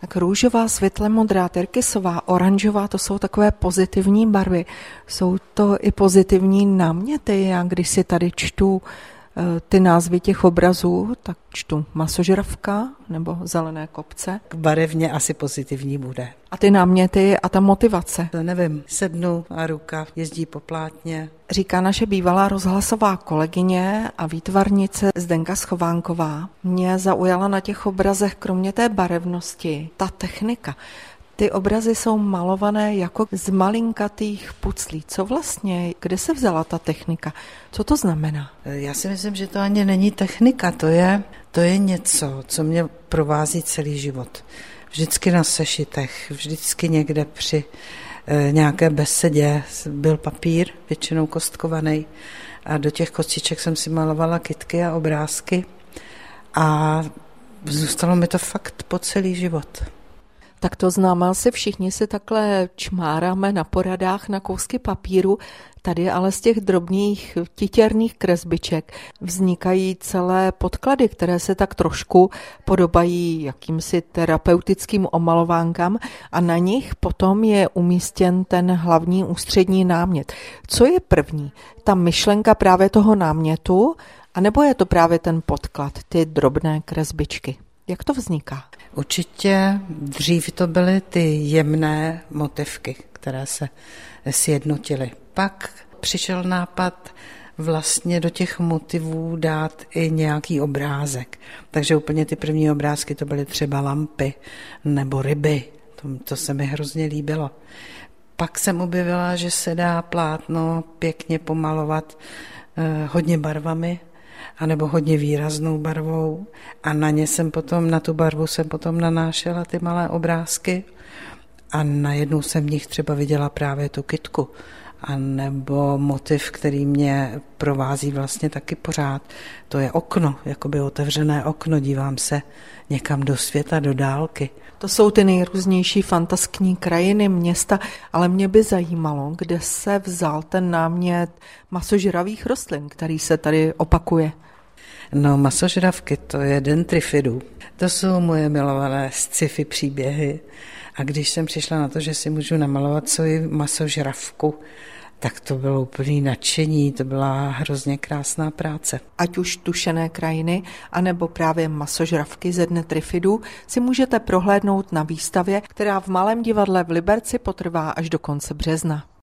Tak růžová, světle modrá, terkysová, oranžová, to jsou takové pozitivní barvy. Jsou to i pozitivní náměty. Já když si tady čtu ty názvy těch obrazů, tak čtu masožravka nebo zelené kopce. Barevně asi pozitivní bude. A ty náměty a ta motivace? To nevím, sednu a ruka jezdí po plátně. Říká naše bývalá rozhlasová kolegyně a výtvarnice Zdenka Schovánková. Mě zaujala na těch obrazech kromě té barevnosti ta technika. Ty obrazy jsou malované jako z malinkatých puclí. Co vlastně, kde se vzala ta technika? Co to znamená? Já si myslím, že to ani není technika, to je, to je něco, co mě provází celý život. Vždycky na sešitech, vždycky někde při e, nějaké besedě byl papír, většinou kostkovaný, a do těch kostiček jsem si malovala kitky a obrázky a zůstalo mi to fakt po celý život. Tak to znám asi všichni si takhle čmáráme na poradách na kousky papíru, tady ale z těch drobných titěrných kresbiček vznikají celé podklady, které se tak trošku podobají jakýmsi terapeutickým omalovánkám a na nich potom je umístěn ten hlavní ústřední námět. Co je první? Ta myšlenka právě toho námětu, anebo je to právě ten podklad, ty drobné kresbičky? Jak to vzniká? Určitě dřív to byly ty jemné motivky, které se sjednotily. Pak přišel nápad vlastně do těch motivů dát i nějaký obrázek. Takže úplně ty první obrázky to byly třeba lampy nebo ryby. To, to se mi hrozně líbilo. Pak jsem objevila, že se dá plátno pěkně pomalovat eh, hodně barvami, anebo hodně výraznou barvou. A na ně jsem potom, na tu barvu jsem potom nanášela ty malé obrázky. A najednou jsem v nich třeba viděla právě tu kitku a nebo motiv, který mě provází vlastně taky pořád. To je okno, jakoby otevřené okno, dívám se někam do světa, do dálky. To jsou ty nejrůznější fantaskní krajiny, města, ale mě by zajímalo, kde se vzal ten námět masožravých rostlin, který se tady opakuje. No, masožravky, to je dentrifidu. To jsou moje milované sci-fi příběhy. A když jsem přišla na to, že si můžu namalovat svoji masožravku, tak to bylo úplný nadšení, to byla hrozně krásná práce. Ať už tušené krajiny, anebo právě masožravky ze dne Trifidu si můžete prohlédnout na výstavě, která v Malém divadle v Liberci potrvá až do konce března.